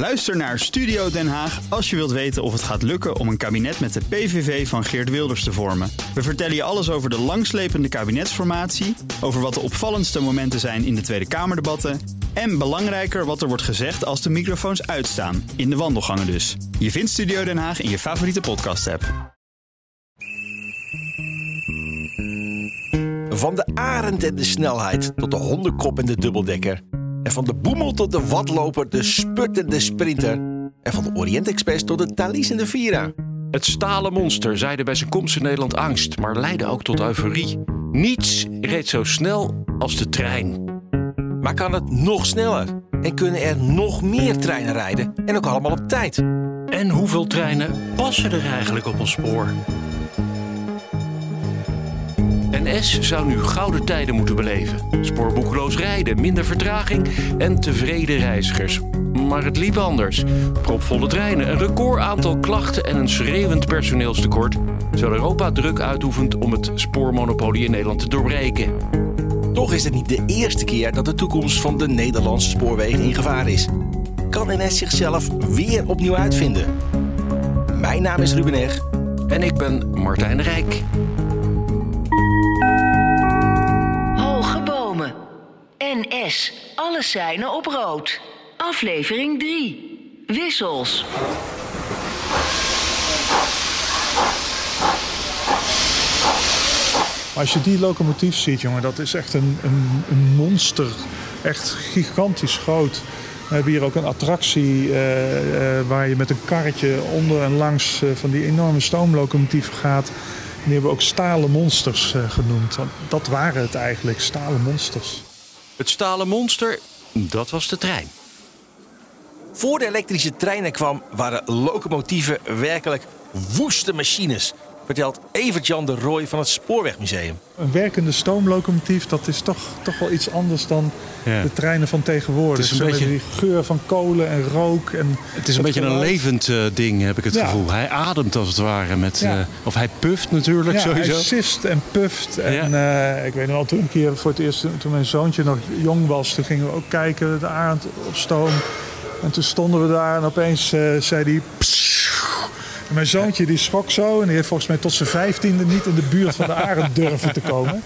Luister naar Studio Den Haag als je wilt weten of het gaat lukken om een kabinet met de PVV van Geert Wilders te vormen. We vertellen je alles over de langslepende kabinetsformatie, over wat de opvallendste momenten zijn in de Tweede Kamerdebatten en belangrijker wat er wordt gezegd als de microfoons uitstaan, in de wandelgangen dus. Je vindt Studio Den Haag in je favoriete podcast-app. Van de arend en de snelheid tot de hondenkop en de dubbeldekker. En van de boemel tot de watloper, de sput en de sprinter. En van de Orient Express tot de Thalys en de Vira. Het stalen monster zeide bij zijn komst in Nederland angst, maar leidde ook tot euforie. Niets reed zo snel als de trein. Maar kan het nog sneller? En kunnen er nog meer treinen rijden? En ook allemaal op tijd? En hoeveel treinen passen er eigenlijk op ons spoor? NS zou nu gouden tijden moeten beleven. Spoorboekeloos rijden, minder vertraging en tevreden reizigers. Maar het liep anders. Propvolle treinen, een record aantal klachten en een schreeuwend personeelstekort. Terwijl Europa druk uitoefent om het spoormonopolie in Nederland te doorbreken. Toch is het niet de eerste keer dat de toekomst van de Nederlandse spoorwegen in gevaar is. Kan NS zichzelf weer opnieuw uitvinden? Mijn naam is Ruben Eg. En ik ben Martijn Rijk. Alle seinen op rood. Aflevering 3. Wissels. Als je die locomotief ziet, jongen, dat is echt een, een, een monster. Echt gigantisch groot. We hebben hier ook een attractie eh, eh, waar je met een karretje onder en langs eh, van die enorme stoomlocomotief gaat. Die hebben we ook stalen monsters genoemd. Dat waren het eigenlijk, stalen monsters. Het stalen monster, dat was de trein. Voor de elektrische treinen kwam, waren locomotieven werkelijk woeste machines. Vertelt Evert-Jan de Rooij van het Spoorwegmuseum. Een werkende stoomlocomotief, dat is toch, toch wel iets anders dan Ja. de treinen van tegenwoordig. Het is een Zo beetje- die geur van kolen en rook. En Het is een beetje een levend eh, ding, heb ik het Ja. gevoel. Hij ademt als het ware met. Ja. eh, of hij puft natuurlijk Ja, sowieso. hij sist en puft. En eh, ik weet nog wel, toen een keer voor het eerst, toen mijn zoontje nog jong was, toen gingen we ook kijken, de arend op stoom. En toen stonden we daar en opeens eh, zei hij... Mijn zoontje die schrok zo en die heeft volgens mij tot zijn vijftiende niet in de buurt van de arend durven te komen.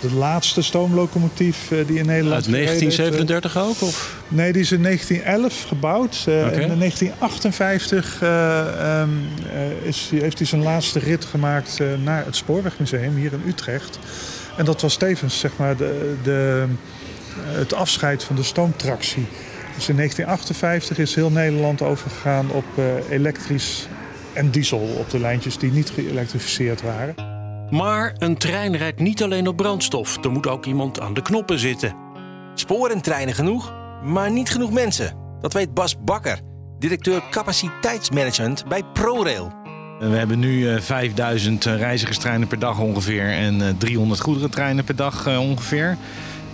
De laatste stoomlocomotief eh, die in Nederland Uit gereden heeft, eh, 1937 ook? Of? Nee, die is in 1911 gebouwd. Eh. En in 1958 eh, ehm, eh, is, heeft hij zijn laatste rit gemaakt naar het Spoorwegmuseum hier in Utrecht. En dat was tevens zeg maar, de, de, het afscheid van de stoomtractie. Dus in 1958 is heel Nederland overgegaan op eh, elektrisch en diesel op de lijntjes die niet geëlektrificeerd waren. Maar een trein rijdt niet alleen op brandstof. Er moet ook iemand aan de knoppen zitten. Sporen en treinen genoeg, maar niet genoeg mensen. Dat weet Bas Bakker, directeur capaciteitsmanagement bij ProRail. We hebben nu eh, 5000 reizigerstreinen per dag ongeveer en eh, 300 goederentreinen per dag eh, ongeveer.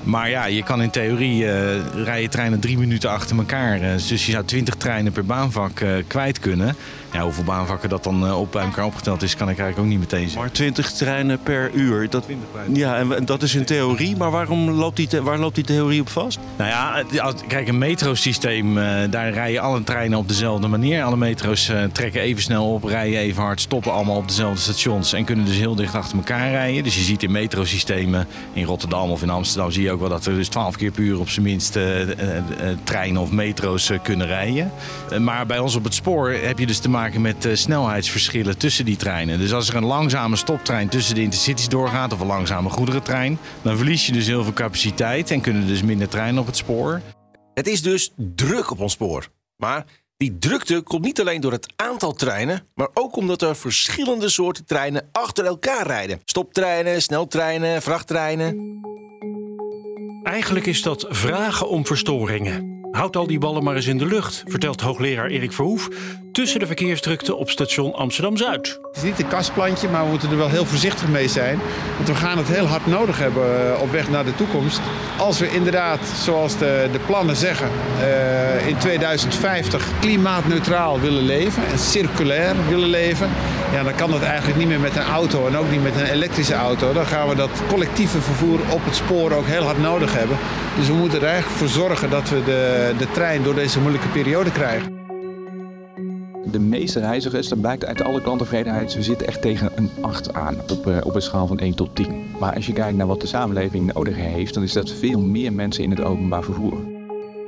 Maar ja, je kan in theorie eh, rijden treinen drie minuten achter elkaar. Eh, dus je zou 20 treinen per baanvak eh, kwijt kunnen. Ja, hoeveel baanvakken dat dan eh, op bij elkaar opgeteld is, kan ik eigenlijk ook niet meteen zeggen. Maar 20 treinen per uur. Dat, ja, en dat is in theorie. Maar waarom loopt die, waar loopt die theorie op vast? Nou ja, kijk, een metrosysteem, eh, daar rijden alle treinen op dezelfde manier. Alle metro's eh, trekken even snel op, rijden even hard, stoppen allemaal op dezelfde stations en kunnen dus heel dicht achter elkaar rijden. Dus je ziet in metrosystemen in Rotterdam of in Amsterdam zie je ook wel dat er dus 12 keer per uur op zijn minst treinen of metro's kunnen rijden. Maar bij ons op het spoor heb je dus te maken met eh, snelheidsverschillen tussen die treinen. Dus als er een langzame stoptrein tussen de intercities doorgaat of een langzame goederentrein, dan verlies je dus heel veel capaciteit en kunnen dus minder treinen op het spoor. Het is dus druk op ons spoor. Maar die drukte komt niet alleen door het aantal treinen, maar ook omdat er verschillende soorten treinen achter elkaar rijden. Stoptreinen, sneltreinen, vrachttreinen. Eigenlijk is dat vragen om verstoringen. Houd al die ballen maar eens in de lucht, vertelt hoogleraar Erik Verhoef tussen de verkeersdrukte op station Amsterdam Zuid. Het is niet een kastplantje, maar we moeten er wel heel voorzichtig mee zijn. Want we gaan het heel hard nodig hebben eh, op weg naar de toekomst. Als we inderdaad, zoals de, de plannen zeggen, eh, in 2050 klimaatneutraal willen leven en circulair willen leven, ja, dan kan dat eigenlijk niet meer met een auto en ook niet met een elektrische auto. Dan gaan we dat collectieve vervoer op het spoor ook heel hard nodig hebben. Dus we moeten er eigenlijk voor zorgen dat we de, de trein door deze moeilijke periode krijgen. De meeste reizigers, dat blijkt uit alle klanttevredenheid, we zitten echt tegen een 8 aan op, eh, op een schaal van 1 tot 10. Maar als je kijkt naar wat de samenleving nodig heeft, dan is dat veel meer mensen in het openbaar vervoer.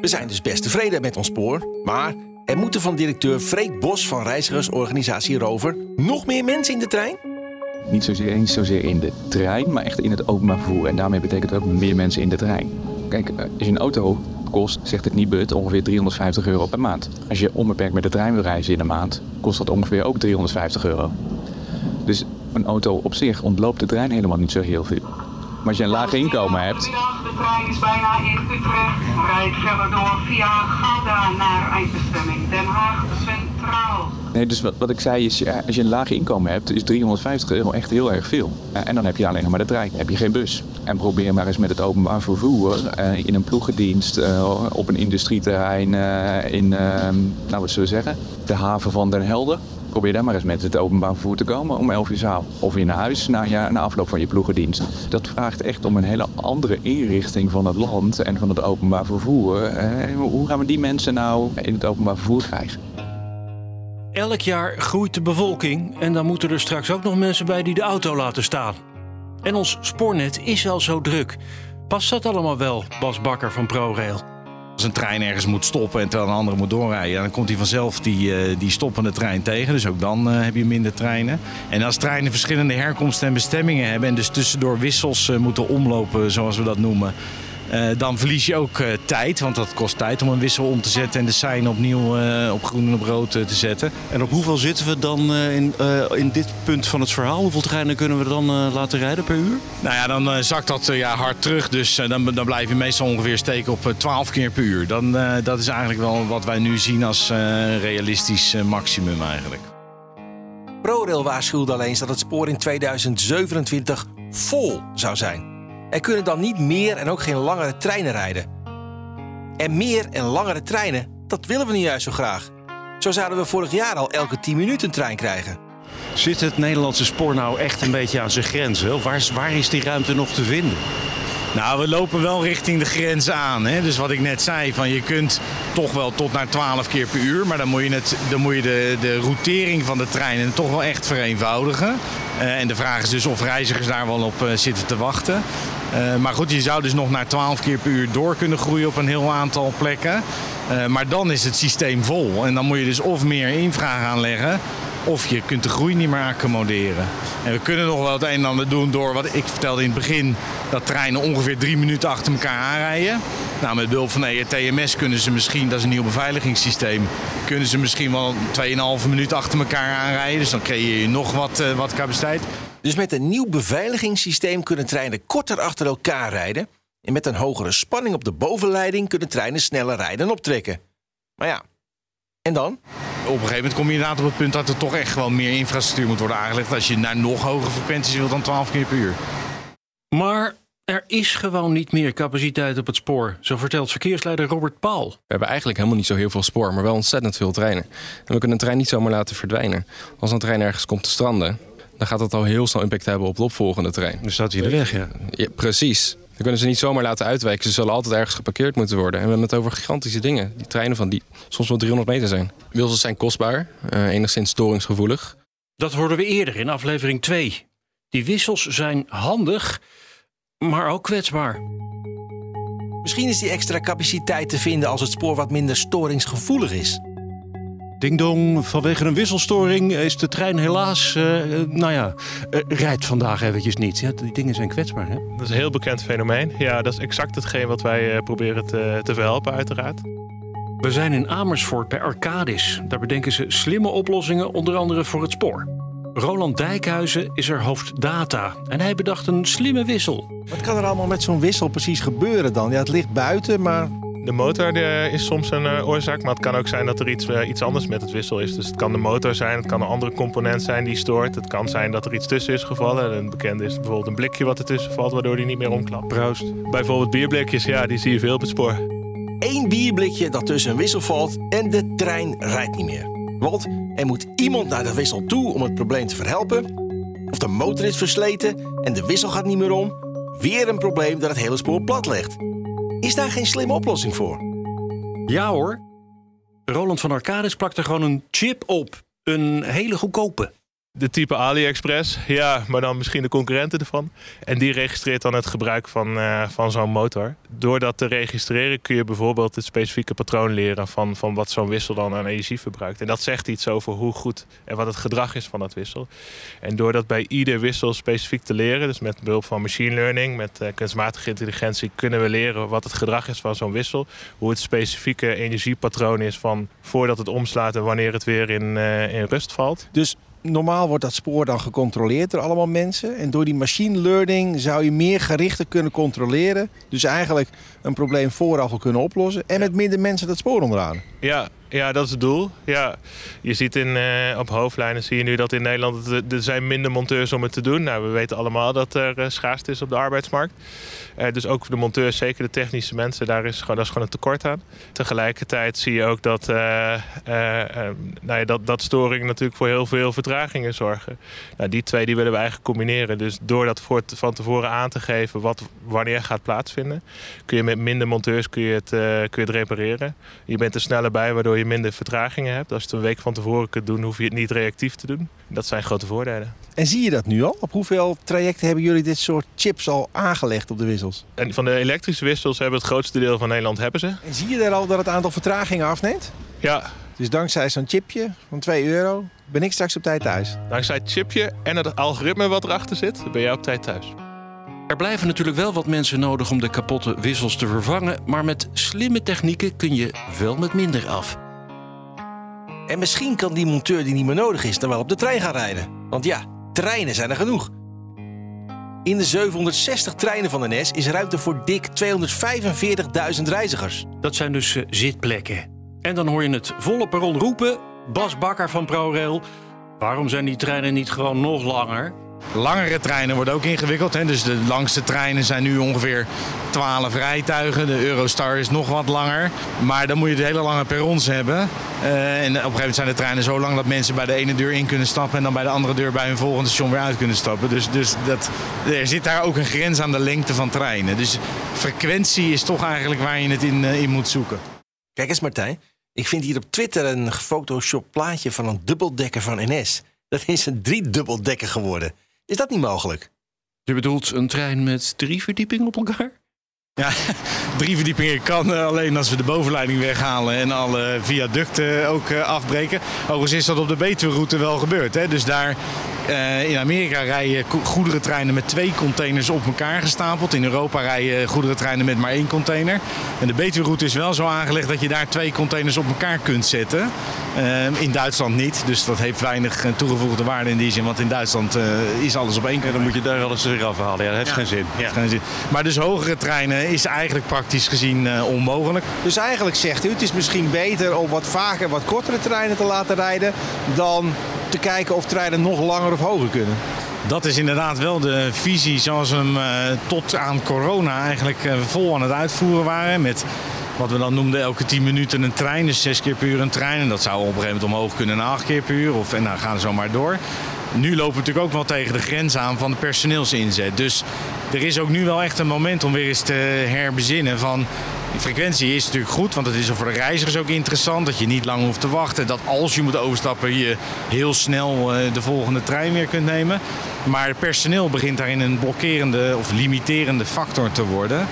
We zijn dus best tevreden met ons spoor, maar er moeten van directeur Freek Bos van reizigersorganisatie Rover nog meer mensen in de trein? Niet zozeer, niet zozeer in de trein, maar echt in het openbaar vervoer. En daarmee betekent het ook meer mensen in de trein. Kijk, eh, als je een auto kost, zegt het Nibud, ongeveer 350 euro per maand. Als je onbeperkt met de trein wil reizen in een maand, kost dat ongeveer ook 350 euro. Dus een auto op zich ontloopt de trein helemaal niet zo heel veel. Maar als je een laag inkomen hebt, De trein is bijna in Utrecht. Rijdt verder door via Gouda naar eindbestemming Den Haag Centraal. Nee, dus wat, wat ik zei is, als je een laag inkomen hebt, is 350 euro echt heel erg veel. Eh, en dan heb je alleen nog maar de trein, heb je geen bus. En probeer maar eens met het openbaar vervoer eh, in een ploegendienst eh, op een industrieterrein in, eh, nou wat zullen we zeggen, de haven van Den Helder. Probeer daar maar eens met het openbaar vervoer te komen om 11 uur avonds. Of naar huis na, ja, na afloop van je ploegendienst. Dat vraagt echt om een hele andere inrichting van het land en van het openbaar vervoer. Hoe gaan we die mensen nou in het openbaar vervoer krijgen? Elk jaar groeit de bevolking en dan moeten er straks ook nog mensen bij die de auto laten staan. En ons spoornet is al zo druk. Past dat allemaal wel, Bas Bakker van ProRail? Als een trein ergens moet stoppen en terwijl een andere moet doorrijden, dan komt hij vanzelf die, eh, die stoppende trein tegen. Dus ook dan eh, heb je minder treinen. En als treinen verschillende herkomsten en bestemmingen hebben en dus tussendoor wissels eh, moeten omlopen, zoals we dat noemen. Eh, dan verlies je ook eh, tijd, want dat kost tijd om een wissel om te zetten en de sein opnieuw eh, op groen en op rood te zetten. En op hoeveel zitten we dan eh, in, eh, in dit punt van het verhaal? Hoeveel treinen kunnen we dan eh, laten rijden per uur? Nou ja, dan eh, zakt dat ja, hard terug. Dus eh, dan, dan blijf je meestal ongeveer steken op eh, 12 keer per uur. Dan, eh, dat is eigenlijk wel wat wij nu zien als eh, realistisch maximum eigenlijk. ProRail waarschuwde alleen eens dat het spoor in 2027 vol zou zijn. Er kunnen dan niet meer en ook geen langere treinen rijden. En meer en langere treinen, dat willen we nu juist zo graag. Zo zouden we vorig jaar al elke 10 minuten een trein krijgen. Zit het Nederlandse spoor nou echt een beetje aan zijn grenzen? Waar, is- waar is die ruimte nog te vinden? Nou, we lopen wel richting de grens aan. Hè? Dus wat ik net zei, van je kunt toch wel tot naar 12 keer per uur. Maar dan moet je, het, dan moet je de, de routering van de treinen toch wel echt vereenvoudigen. Eh, en de vraag is dus of reizigers daar wel op eh, zitten te wachten. Eh, maar goed, je zou dus nog naar 12 keer per uur door kunnen groeien op een heel aantal plekken. Eh, maar dan is het systeem vol. En dan moet je dus of meer infra gaan leggen. Of je kunt de groei niet meer accommoderen. En we kunnen nog wel het een en ander doen door wat ik vertelde in het begin. Dat treinen ongeveer drie minuten achter elkaar aanrijden. Nou, met behulp van ERTMS kunnen ze misschien, dat is een nieuw beveiligingssysteem, kunnen ze misschien wel 2,5 minuut achter elkaar aanrijden. Dus dan creëer je nog wat, eh, wat capaciteit. Dus met een nieuw beveiligingssysteem kunnen treinen korter achter elkaar rijden. En met een hogere spanning op de bovenleiding kunnen treinen sneller rijden en optrekken. Maar ja, en dan? Op een gegeven moment kom je inderdaad op het punt dat er toch echt gewoon meer infrastructuur moet worden aangelegd. Als je naar nog hogere frequenties wilt dan 12 keer per uur. Maar er is gewoon niet meer capaciteit op het spoor, zo vertelt verkeersleider Robert Paul. We hebben eigenlijk helemaal niet zo heel veel spoor, maar wel ontzettend veel treinen. En we kunnen een trein niet zomaar laten verdwijnen. Als een trein ergens komt te stranden, dan gaat dat al heel snel impact hebben op de opvolgende trein. Dan staat hij in de weg, ja. Ja, precies. Dan kunnen ze niet zomaar laten uitwijken. Ze zullen altijd ergens geparkeerd moeten worden. En we hebben het over gigantische dingen. Die treinen van die soms wel 300 meter zijn. Wissels zijn kostbaar, eh, enigszins storingsgevoelig. Dat hoorden we eerder in aflevering 2. Die wissels zijn handig, maar ook kwetsbaar. Misschien is die extra capaciteit te vinden als het spoor wat minder storingsgevoelig is. Ding dong, vanwege een wisselstoring is de trein helaas, eh, eh, nou ja, eh, rijdt vandaag eventjes niet. Ja, die dingen zijn kwetsbaar, hè? Dat is een heel bekend fenomeen. Ja, dat is exact hetgeen wat wij eh, proberen te, te verhelpen, uiteraard. We zijn in Amersfoort bij Arcadis. Daar bedenken ze slimme oplossingen, onder andere voor het spoor. Roland Dijkhuizen is er hoofd data en hij bedacht een slimme wissel. Wat kan er allemaal met zo'n wissel precies gebeuren dan? Ja, het ligt buiten, maar De motor eh, is soms een eh, oorzaak, maar het kan ook zijn dat er iets, eh, iets anders met het wissel is. Dus het kan de motor zijn, het kan een andere component zijn die stoort. Het kan zijn dat er iets tussen is gevallen. Een bekende is bijvoorbeeld een blikje wat ertussen valt, waardoor die niet meer omklapt. Proost. Bijvoorbeeld bierblikjes, ja, die zie je veel op het spoor. Eén bierblikje dat tussen een wissel valt en de trein rijdt niet meer. Want er moet iemand naar de wissel toe om het probleem te verhelpen. Of de motor is versleten en de wissel gaat niet meer om. Weer een probleem dat het hele spoor plat legt. Is daar geen slimme oplossing voor? Ja hoor. Roland van Arcades plakt er gewoon een chip op. Een hele goedkope. De type AliExpress, ja, maar dan misschien de concurrenten ervan. En die registreert dan het gebruik van, eh, van zo'n motor. Door dat te registreren kun je bijvoorbeeld het specifieke patroon leren van, van wat zo'n wissel dan aan energie verbruikt. En dat zegt iets over hoe goed en wat het gedrag is van dat wissel. En door dat bij ieder wissel specifiek te leren, dus met behulp van machine learning, met uh, kunstmatige intelligentie, kunnen we leren wat het gedrag is van zo'n wissel. Hoe het specifieke energiepatroon is van voordat het omslaat en wanneer het weer in, uh, in rust valt. Dus normaal wordt dat spoor dan gecontroleerd door allemaal mensen. En door die machine learning zou je meer gerichter kunnen controleren. Dus eigenlijk een probleem vooraf al kunnen oplossen. En met minder mensen dat spoor onderaan. Ja, ja, dat is het doel. Ja. Je ziet in, uh, op hoofdlijnen zie je nu dat in Nederland er zijn minder monteurs om het te doen. Nou, we weten allemaal dat er uh, schaarste is op de arbeidsmarkt. Uh, dus ook voor de monteurs, zeker de technische mensen, daar is, gewoon, dat is gewoon een tekort aan. Tegelijkertijd zie je ook dat, nou ja, dat, dat storingen natuurlijk voor heel veel vertragingen zorgen. Nou, die twee die willen we eigenlijk combineren. Dus door dat voor, van tevoren aan te geven wat wanneer gaat plaatsvinden, kun je met minder monteurs kun je het, kun je het repareren. Je bent er sneller bij, waardoor je je minder vertragingen hebt. Als je het een week van tevoren kunt doen, hoef je het niet reactief te doen. Dat zijn grote voordelen. En zie je dat nu al? Op hoeveel trajecten hebben jullie dit soort chips al aangelegd op de wissels? En van de elektrische wissels hebben het grootste deel van Nederland hebben ze. En zie je daar al dat het aantal vertragingen afneemt? Ja. Dus dankzij zo'n chipje van 2 euro ben ik straks op tijd thuis. Dankzij het chipje en het algoritme wat erachter zit, ben jij op tijd thuis. Er blijven natuurlijk wel wat mensen nodig om de kapotte wissels te vervangen, maar met slimme technieken kun je wel met minder af. En misschien kan die monteur die niet meer nodig is dan wel op de trein gaan rijden. Want ja, treinen zijn er genoeg. In de 760 treinen van de NS is ruimte voor dik 245.000 reizigers. Dat zijn dus uh, zitplekken. En dan hoor je het volle perron roepen. Bas Bakker van ProRail. Waarom zijn die treinen niet gewoon nog langer? Langere treinen worden ook ingewikkeld. Hè? Dus de langste treinen zijn nu ongeveer 12 rijtuigen. De Eurostar is nog wat langer. Maar dan moet je de hele lange perrons hebben. Uh, en op een gegeven moment zijn de treinen zo lang dat mensen bij de ene deur in kunnen stappen. En dan bij de andere deur bij hun volgende station weer uit kunnen stappen. Dus, dus dat, er zit daar ook een grens aan de lengte van treinen. Dus frequentie is toch eigenlijk waar je het in, uh, in moet zoeken. Kijk eens Martijn. Ik vind hier op Twitter een gefotoshopt plaatje van een dubbeldekker van NS. Dat is een driedubbeldekker geworden. Is dat niet mogelijk? Je bedoelt een trein met drie verdiepingen op elkaar? Ja, drie verdiepingen kan alleen als we de bovenleiding weghalen en alle viaducten ook afbreken. Overigens is dat op de Betuwe-route wel gebeurd. Hè? Dus daar in Amerika rijden goederentreinen met twee containers op elkaar gestapeld. In Europa rijden goederentreinen met maar één container. En de Betuwe-route is wel zo aangelegd dat je daar twee containers op elkaar kunt zetten. Uh, in Duitsland niet, dus dat heeft weinig toegevoegde waarde in die zin. Want in Duitsland uh, is alles op één container. dan moet je daar alles weer afhalen. Ja, dat heeft ja. geen zin. Ja. Geen zin. Maar dus hogere treinen is eigenlijk praktisch gezien uh, onmogelijk. Dus eigenlijk zegt u, het is misschien beter om wat vaker wat kortere treinen te laten rijden... dan te kijken of treinen nog langer of hoger kunnen. Dat is inderdaad wel de visie zoals we hem uh, tot aan corona eigenlijk uh, vol aan het uitvoeren waren. Met wat we dan noemden elke 10 minuten een trein, dus 6 keer per uur een trein. En dat zou op een gegeven moment omhoog kunnen naar 8 keer per uur. Of, en dan gaan we zo maar door. Nu lopen we natuurlijk ook wel tegen de grens aan van de personeelsinzet. Dus er is ook nu wel echt een moment om weer eens te herbezinnen van... De frequentie is natuurlijk goed, want het is voor de reizigers ook interessant. Dat je niet lang hoeft te wachten. Dat als je moet overstappen, je heel snel de volgende trein weer kunt nemen. Maar het personeel begint daarin een blokkerende of limiterende factor te worden.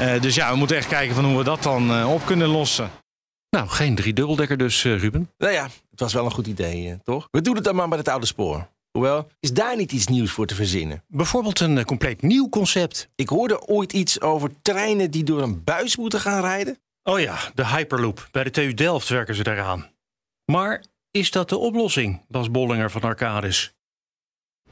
Uh, dus ja, we moeten echt kijken van hoe we dat dan uh, op kunnen lossen. Nou, geen driedubbeldekker dus, Ruben. Nou ja, het was wel een goed idee, toch? We doen het dan maar met het oude spoor. Hoewel, is daar niet iets nieuws voor te verzinnen? Bijvoorbeeld een uh, compleet nieuw concept. Ik hoorde ooit iets over treinen die door een buis moeten gaan rijden. Oh ja, de Hyperloop. Bij de TU Delft werken ze daaraan. Maar is dat de oplossing, Bas Bollinger van Arcadis?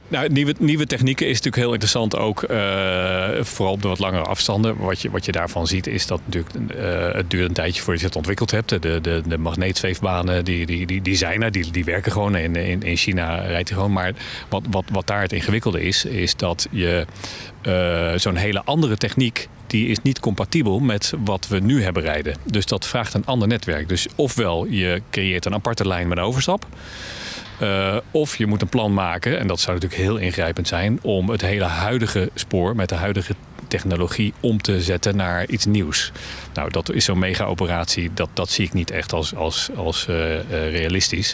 Nou, nieuwe, nieuwe technieken is natuurlijk heel interessant ook. Uh, vooral op de wat langere afstanden. Wat je, wat je daarvan ziet is dat natuurlijk uh, het duurt een tijdje voordat je het ontwikkeld hebt. De, de, de magneetzweefbanen die, die, die, die zijn er, die, die werken gewoon. In, in, in China rijdt hij gewoon. Maar wat, wat, wat daar het ingewikkelde is, is dat je uh, zo'n hele andere techniek die is niet compatibel met wat we nu hebben rijden. Dus dat vraagt een ander netwerk. Dus ofwel je creëert een aparte lijn met een overstap. Uh, of je moet een plan maken, en dat zou natuurlijk heel ingrijpend zijn, om het hele huidige spoor met de huidige technologie om te zetten naar iets nieuws. Nou, dat is zo'n mega-operatie, dat, dat zie ik niet echt als, als, als uh, uh, realistisch.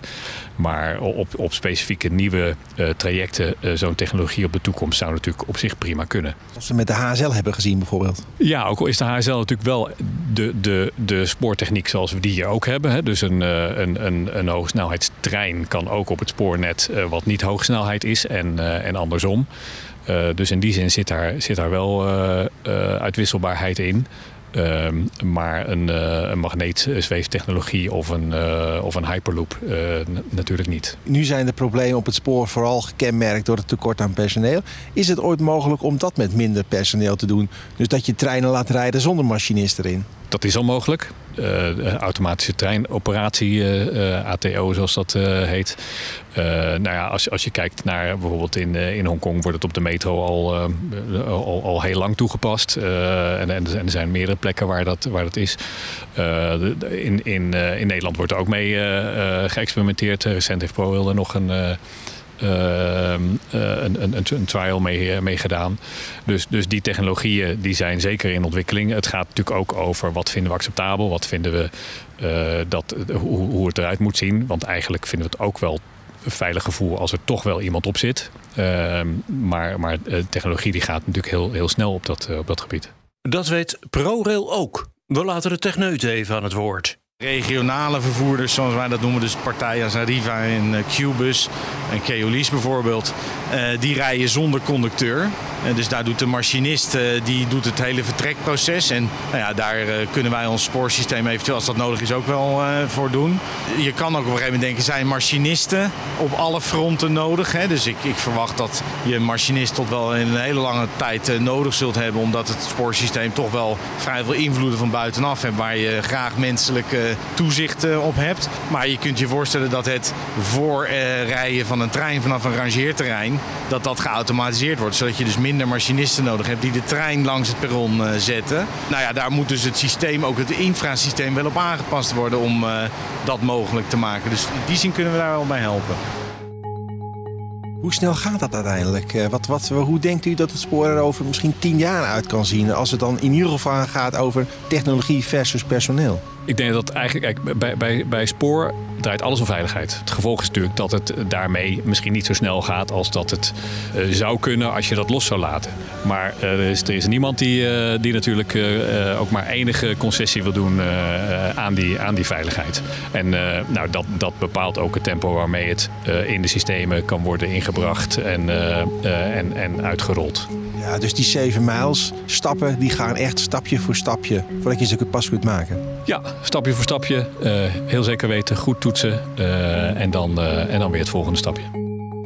Maar op, op specifieke nieuwe uh, trajecten, zo'n technologie op de toekomst zou natuurlijk op zich prima kunnen. Zoals we met de HSL hebben gezien bijvoorbeeld. Ja, ook al is de HSL natuurlijk wel de, de, de spoortechniek zoals we die hier ook hebben. Hè. Dus een, een, een, een hoogsnelheidstrein kan ook op het spoornet wat niet hoogsnelheid is en, en andersom. Uh, dus in die zin zit daar, zit daar wel uh, uh, uitwisselbaarheid in. Ehm, maar een, een magneetzweeftechnologie of een, of een hyperloop natuurlijk niet. Nu zijn de problemen op het spoor vooral gekenmerkt door het tekort aan personeel. Is het ooit mogelijk om dat met minder personeel te doen? Dus dat je treinen laat rijden zonder machinist erin? Dat is al mogelijk. Uh, automatische treinoperatie, uh, ATO zoals dat heet. nou ja, als, als je kijkt naar bijvoorbeeld in, in Hongkong wordt het op de metro al, al, al, heel lang toegepast. en, en, er zijn meerdere plekken waar dat, waar dat is. in, in, in Nederland wordt er ook mee geëxperimenteerd. Recent heeft ProRail er nog een een, een, een, trial mee, mee gedaan. Dus, dus die technologieën die zijn zeker in ontwikkeling. Het gaat natuurlijk ook over wat vinden we acceptabel, wat vinden we uh, dat, hoe, hoe het eruit moet zien. Want eigenlijk vinden we het ook wel veilig gevoel als er toch wel iemand op zit. Uh, maar, maar technologie die gaat natuurlijk heel, heel snel op dat, op dat gebied. Dat weet ProRail ook. We laten de techneuten even aan het woord. Regionale vervoerders, zoals wij dat noemen, dus partijen als Arriva en uh, Qbus en Keolis bijvoorbeeld, uh, die rijden zonder conducteur. Uh, dus daar doet de machinist die doet het hele vertrekproces. En nou ja, daar kunnen wij ons spoorsysteem eventueel, als dat nodig is, ook wel voor doen. Je kan ook op een gegeven moment denken, zijn machinisten op alle fronten nodig? Hè? Dus ik, ik, verwacht dat je machinist tot wel in een hele lange tijd nodig zult hebben, omdat het spoorsysteem toch wel vrij veel invloeden van buitenaf heeft, waar je graag menselijk toezicht op hebt. Maar je kunt je voorstellen dat het voorrijden van een trein vanaf een rangeerterrein, dat dat geautomatiseerd wordt. Zodat je dus minder machinisten nodig hebt die de trein langs het perron zetten. Nou ja, daar moet dus het systeem, ook het infrasysteem, wel op aangepast worden om dat mogelijk te maken. Dus in die zin kunnen we daar wel bij helpen. Hoe snel gaat dat uiteindelijk? Wat, wat, hoe denkt u dat het spoor er over misschien tien jaar uit kan zien? Als het dan in ieder geval gaat over technologie versus personeel? Ik denk dat eigenlijk kijk, bij, bij, bij spoor draait alles om veiligheid. Het gevolg is natuurlijk dat het daarmee misschien niet zo snel gaat als dat het uh, zou kunnen als je dat los zou laten. Maar uh, er, is, niemand die, uh, die natuurlijk ook maar enige concessie wil doen aan, die, aan die veiligheid. En nou, dat, dat bepaalt ook het tempo waarmee het in de systemen kan worden ingebracht en, en, en uitgerold. Ja, dus die 7 mijls stappen, die gaan echt stapje voor stapje voordat je ze pas kunt maken. Ja, stapje voor stapje. Uh, heel zeker weten, goed toetsen uh, en, dan, uh, en dan weer het volgende stapje.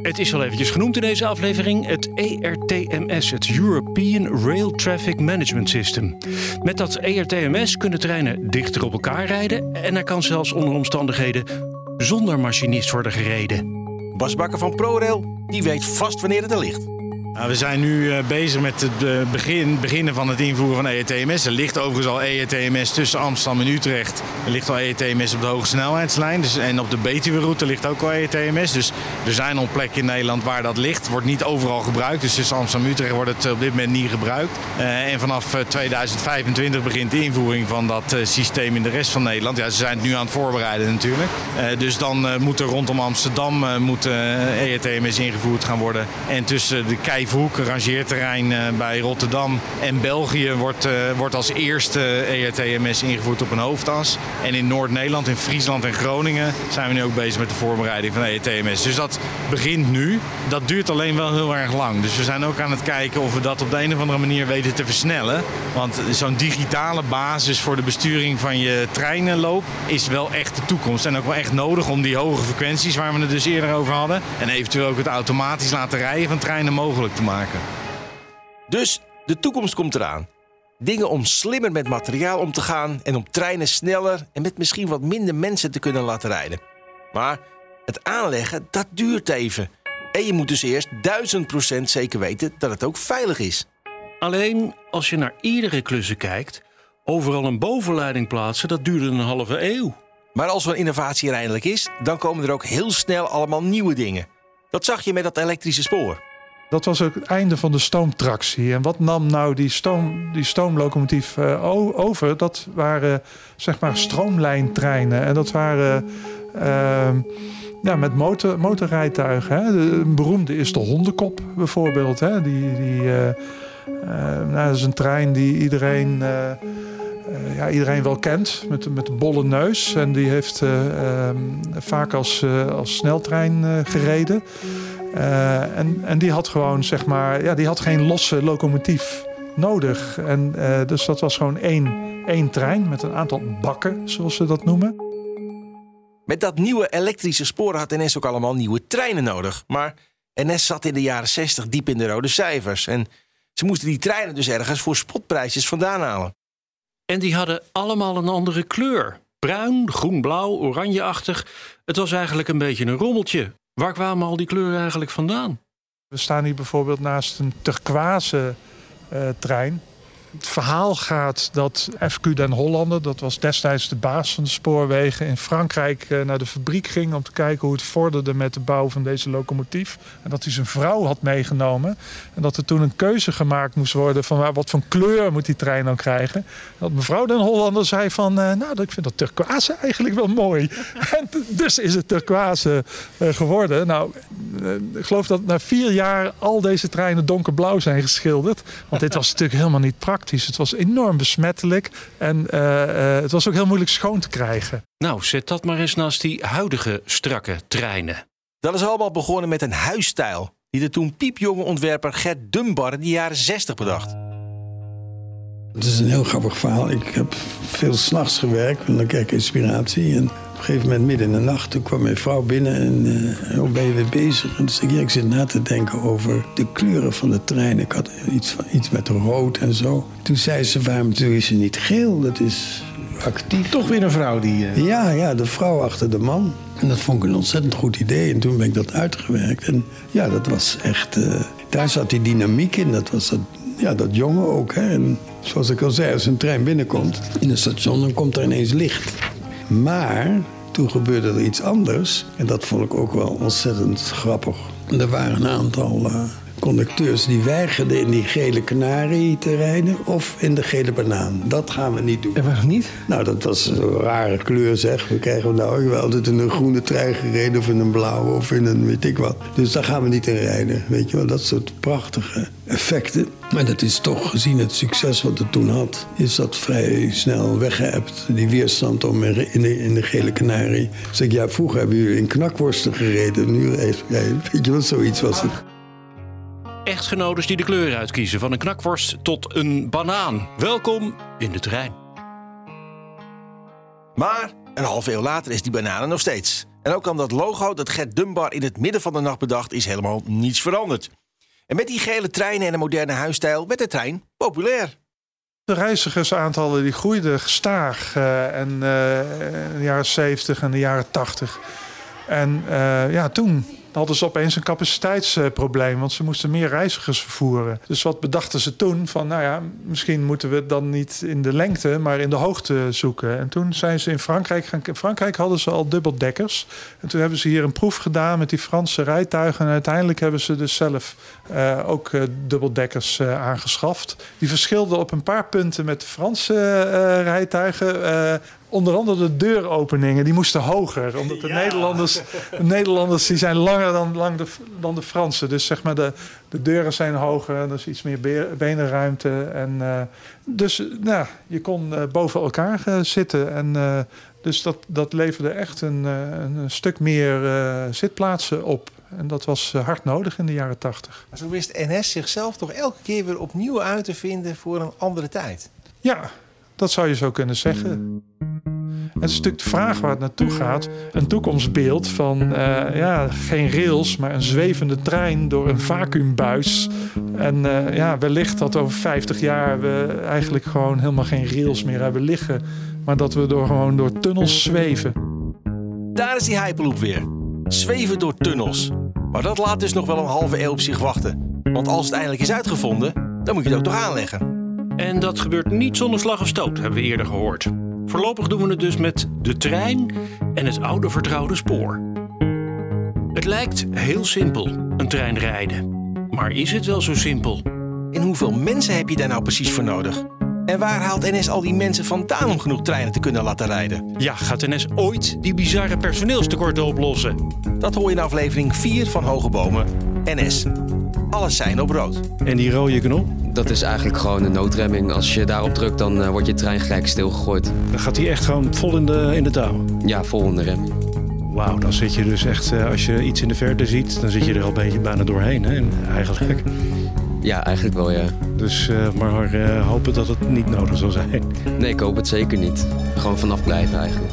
Het is al eventjes genoemd in deze aflevering, het ERTMS, het European Rail Traffic Management System. Met dat ERTMS kunnen treinen dichter op elkaar rijden en er kan zelfs onder omstandigheden zonder machinist worden gereden. Bas Bakker van ProRail, die weet vast wanneer het er ligt. Nou, we zijn nu uh, bezig met het uh, begin, beginnen van het invoeren van ERTMS. Er ligt overigens al ERTMS tussen Amsterdam en Utrecht. Er ligt al ERTMS op de hoge snelheidslijn. Dus, en op de Betuwe-route ligt ook al ERTMS. Dus er zijn al plekken in Nederland waar dat ligt. Wordt niet overal gebruikt. Dus tussen Amsterdam en Utrecht wordt het op dit moment niet gebruikt. En vanaf 2025 begint de invoering van dat systeem in de rest van Nederland. Ja, ze zijn het nu aan het voorbereiden natuurlijk. dus dan moet er rondom Amsterdam moet, ERTMS ingevoerd gaan worden. En tussen de Vijfhoek, rangeerterrein bij Rotterdam en België wordt, uh, wordt als eerste ERTMS ingevoerd op een hoofdas. En in Noord-Nederland, in Friesland en Groningen zijn we nu ook bezig met de voorbereiding van ERTMS. Dus dat begint nu. Dat duurt alleen wel heel erg lang. Dus we zijn ook aan het kijken of we dat op de een of andere manier weten te versnellen. Want zo'n digitale basis voor de besturing van je treinenloop is wel echt de toekomst. En ook wel echt nodig om die hoge frequenties waar we het dus eerder over hadden. En eventueel ook het automatisch laten rijden van treinen mogelijk te maken. Dus de toekomst komt eraan. Dingen om slimmer met materiaal om te gaan en om treinen sneller en met misschien wat minder mensen te kunnen laten rijden. Maar het aanleggen, dat duurt even. En je moet dus eerst duizend procent zeker weten dat het ook veilig is. Alleen als je naar iedere klussen kijkt, overal een bovenleiding plaatsen, dat duurde een halve eeuw. Maar als een innovatie er eindelijk is, dan komen er ook heel snel allemaal nieuwe dingen. Dat zag je met dat elektrische spoor. Dat was ook het einde van de stoomtractie. En wat nam nou die, stoom, die stoomlocomotief uh, over? Dat waren zeg maar stroomlijntreinen. En dat waren uh, ja, met motor, motorrijtuigen. Hè. De, een beroemde is de hondenkop bijvoorbeeld. Hè. Die, die, uh, nou, dat is een trein die iedereen, ja, iedereen wel kent. Met, met de bolle neus. En die heeft ehm, vaak als, als sneltrein gereden. Uh, en, en die had gewoon, zeg maar, ja, die had geen losse locomotief nodig. En, uh, dus dat was gewoon één, één trein met een aantal bakken, zoals ze dat noemen. Met dat nieuwe elektrische spoor had NS ook allemaal nieuwe treinen nodig. Maar NS zat in de jaren 60 diep in de rode cijfers. En ze moesten die treinen dus ergens voor spotprijsjes vandaan halen. En die hadden allemaal een andere kleur. Bruin, groen-blauw, oranjeachtig. Het was eigenlijk een beetje een rommeltje. Waar kwamen al die kleuren eigenlijk vandaan? We staan hier bijvoorbeeld naast een turquoise uh, trein. Het verhaal gaat dat FQ Den Hollander, dat was destijds de baas van de spoorwegen, in Frankrijk uh, naar de fabriek ging om te kijken hoe het vorderde met de bouw van deze locomotief. En dat hij zijn vrouw had meegenomen. En dat er toen een keuze gemaakt moest worden van wat voor kleur moet die trein dan krijgen. Dat mevrouw Den Hollander zei van, uh, nou, ik vind dat turquoise eigenlijk wel mooi. en dus is het turquoise uh, geworden. Nou, ik geloof dat na vier jaar al deze treinen donkerblauw zijn geschilderd. Want dit was natuurlijk helemaal niet praktisch. Het was enorm besmettelijk en uh, uh, het was ook heel moeilijk schoon te krijgen. Nou, zet dat maar eens naast die huidige strakke treinen. Dat is allemaal begonnen met een huisstijl die de toen piepjonge ontwerper Gert Dunbar in de jaren 60 bedacht. Het is een heel grappig verhaal. Ik heb veel s'nachts gewerkt, en dan krijg ik inspiratie. En een gegeven moment, midden in de nacht, toen kwam mijn vrouw binnen en uh, hoe ben je weer bezig? En toen zei ik, ja, ik zit na te denken over de kleuren van de trein. Ik had iets, van, iets met rood en zo. Toen zei ze, waarom toen is ze niet geel? Dat is actief. Toch weer een vrouw die... Uh... Ja, ja, de vrouw achter de man. En dat vond ik een ontzettend goed idee. En toen ben ik dat uitgewerkt. En ja, dat was echt... Uh, daar zat die dynamiek in. Dat was dat, ja, dat jongen ook. Hè. En zoals ik al zei, als een trein binnenkomt in een station, dan komt er ineens licht. Maar toen gebeurde er iets anders. En dat vond ik ook wel ontzettend grappig. Er waren een aantal uh, conducteurs die weigerden in die gele kanarie te rijden of in de gele banaan. Dat gaan we niet doen. En waarom niet? Nou, dat was een rare kleur zeg. We krijgen nou wel altijd in een groene trein gereden of in een blauwe of in een weet ik wat. Dus daar gaan we niet in rijden. Weet je wel, dat soort prachtige effecten. Maar dat is toch, gezien het succes wat het toen had, is dat vrij snel weggeëpt. Die weerstand om in de, in de gele kanarie. Zeg ik, ja, vroeger hebben jullie in knakworsten gereden. Nu weet je wel, zoiets was het. Echtgenotes die de kleur uitkiezen, van een knakworst tot een banaan. Welkom in de trein. Maar een half eeuw later is die banaan er nog steeds. En ook aan dat logo dat Gert Dunbar in het midden van de nacht bedacht, is helemaal niets veranderd. En met die gele treinen en een moderne huisstijl werd de trein populair. De reizigersaantallen die groeiden gestaag uh, en, uh, in de jaren 70 en de jaren 80. En uh, ja, toen hadden ze opeens een capaciteitsprobleem, want ze moesten meer reizigers vervoeren. Dus wat bedachten ze toen? Van nou ja, misschien moeten we het dan niet in de lengte, maar in de hoogte zoeken. En toen zijn ze in Frankrijk gaan. In Frankrijk hadden ze al dubbeldekkers. En toen hebben ze hier een proef gedaan met die Franse rijtuigen. En uiteindelijk hebben ze dus zelf uh, ook uh, dubbeldekkers uh, aangeschaft. Die verschilden op een paar punten met de Franse rijtuigen onder andere de deuropeningen, die moesten hoger. Omdat de ja. Nederlanders, de Nederlanders die zijn langer dan, lang de, dan de Fransen. Dus zeg maar, de, de deuren zijn hoger, er is iets meer benenruimte. En, uh, dus nou, je kon uh, boven elkaar uh, zitten. En, dus dat, dat leverde echt een, een stuk meer zitplaatsen op. En dat was hard nodig in de jaren tachtig. Zo wist NS zichzelf toch elke keer weer opnieuw uit te vinden voor een andere tijd? Ja, dat zou je zo kunnen zeggen. Het is natuurlijk de vraag waar het naartoe gaat. Een toekomstbeeld van uh, ja, geen rails, maar een zwevende trein door een vacuümbuis. En uh, ja, wellicht dat over 50 jaar we eigenlijk gewoon helemaal geen rails meer hebben liggen. Maar dat we door, gewoon door tunnels zweven. Daar is die Hyperloop weer. Zweven door tunnels. Maar dat laat dus nog wel een halve eeuw op zich wachten. Want als het eindelijk is uitgevonden, dan moet je het ook toch aanleggen. En dat gebeurt niet zonder slag of stoot, hebben we eerder gehoord. Voorlopig doen we het dus met de trein en het oude vertrouwde spoor. Het lijkt heel simpel, een trein rijden. Maar is het wel zo simpel? En hoeveel mensen heb je daar nou precies voor nodig? En waar haalt NS al die mensen vandaan om genoeg treinen te kunnen laten rijden? Ja, gaat NS ooit die bizarre personeelstekorten oplossen? Dat hoor je in aflevering 4 van Hoge Bomen. NS. Alles zijn op rood. En die rode knop? Dat is eigenlijk gewoon een noodremming. Als je daarop drukt, dan uh, wordt je trein gelijk stilgegooid. Dan gaat hij echt gewoon vol in de, in de touw? Ja, vol in de remming. Wauw, dan zit je dus echt, uh, als je iets in de verte ziet, dan zit je er al een beetje bijna doorheen, hè? eigenlijk. Ja, eigenlijk wel, ja. Dus uh, maar hopen dat het niet nodig zal zijn. Nee, ik hoop het zeker niet. Gewoon vanaf blijven eigenlijk.